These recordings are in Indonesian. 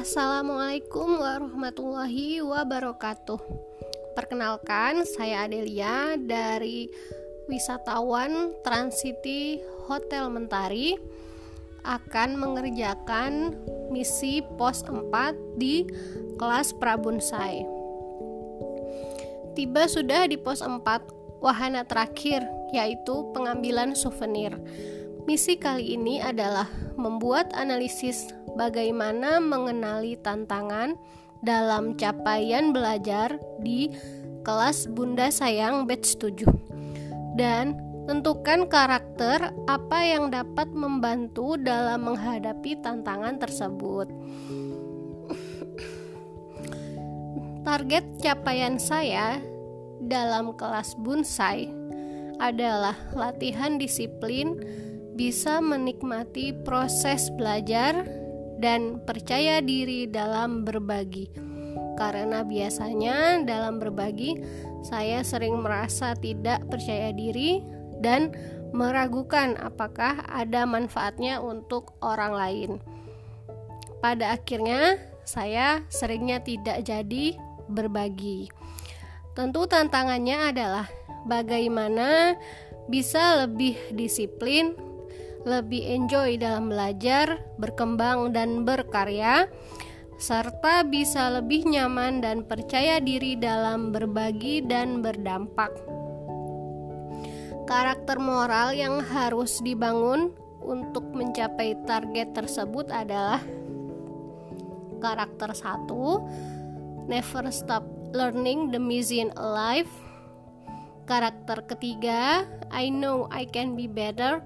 Assalamualaikum warahmatullahi wabarakatuh. Perkenalkan, saya Adelia dari wisatawan Transcity Hotel Mentari akan mengerjakan misi pos 4 di kelas Prabunsai. Tiba sudah di pos 4 wahana terakhir yaitu pengambilan souvenir. Misi kali ini adalah membuat analisis bagaimana mengenali tantangan dalam capaian belajar di kelas Bunda Sayang batch 7 dan tentukan karakter apa yang dapat membantu dalam menghadapi tantangan tersebut. Target capaian saya dalam kelas bonsai adalah latihan disiplin bisa menikmati proses belajar dan percaya diri dalam berbagi. Karena biasanya dalam berbagi, saya sering merasa tidak percaya diri dan meragukan apakah ada manfaatnya untuk orang lain. Pada akhirnya, saya seringnya tidak jadi berbagi. Tentu, tantangannya adalah bagaimana bisa lebih disiplin lebih enjoy dalam belajar, berkembang, dan berkarya, serta bisa lebih nyaman dan percaya diri dalam berbagi dan berdampak. Karakter moral yang harus dibangun untuk mencapai target tersebut adalah karakter satu, never stop learning the mission alive. Karakter ketiga, I know I can be better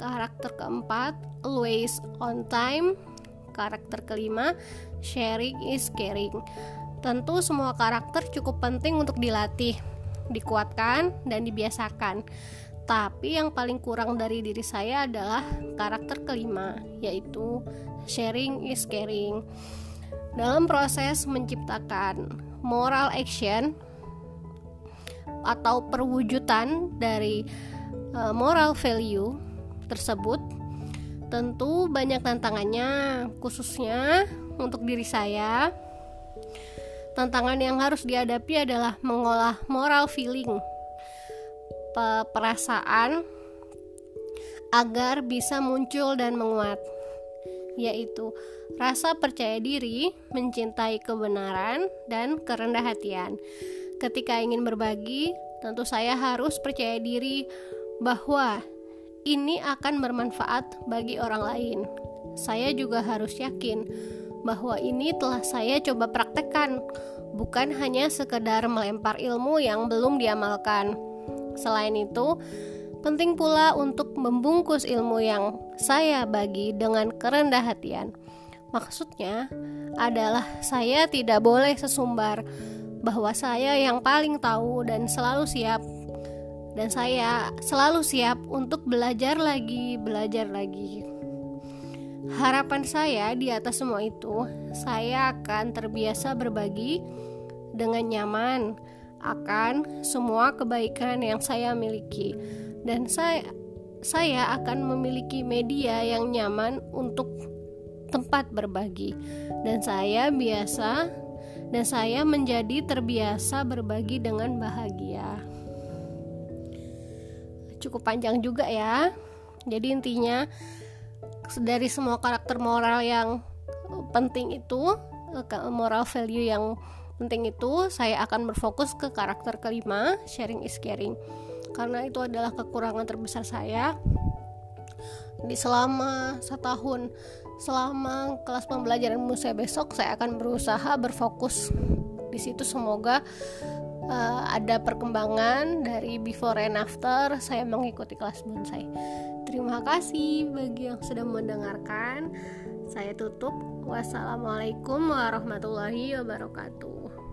Karakter keempat, always on time. Karakter kelima, sharing is caring. Tentu semua karakter cukup penting untuk dilatih, dikuatkan, dan dibiasakan. Tapi yang paling kurang dari diri saya adalah karakter kelima, yaitu sharing is caring. Dalam proses menciptakan moral action atau perwujudan dari uh, moral value tersebut tentu banyak tantangannya khususnya untuk diri saya tantangan yang harus dihadapi adalah mengolah moral feeling perasaan agar bisa muncul dan menguat yaitu rasa percaya diri, mencintai kebenaran, dan kerendah hatian. Ketika ingin berbagi, tentu saya harus percaya diri bahwa ini akan bermanfaat bagi orang lain. Saya juga harus yakin bahwa ini telah saya coba praktekkan, bukan hanya sekedar melempar ilmu yang belum diamalkan. Selain itu, penting pula untuk membungkus ilmu yang saya bagi dengan kerendah hatian. Maksudnya adalah saya tidak boleh sesumbar bahwa saya yang paling tahu dan selalu siap dan saya selalu siap untuk belajar lagi, belajar lagi. Harapan saya di atas semua itu, saya akan terbiasa berbagi dengan nyaman akan semua kebaikan yang saya miliki. Dan saya saya akan memiliki media yang nyaman untuk tempat berbagi. Dan saya biasa dan saya menjadi terbiasa berbagi dengan bahagia cukup panjang juga ya. Jadi intinya dari semua karakter moral yang penting itu, moral value yang penting itu, saya akan berfokus ke karakter kelima, sharing is caring. Karena itu adalah kekurangan terbesar saya di selama setahun selama kelas pembelajaran saya besok saya akan berusaha berfokus di situ semoga uh, ada perkembangan dari before and after saya mengikuti kelas bonsai. Terima kasih bagi yang sudah mendengarkan. Saya tutup. Wassalamualaikum warahmatullahi wabarakatuh.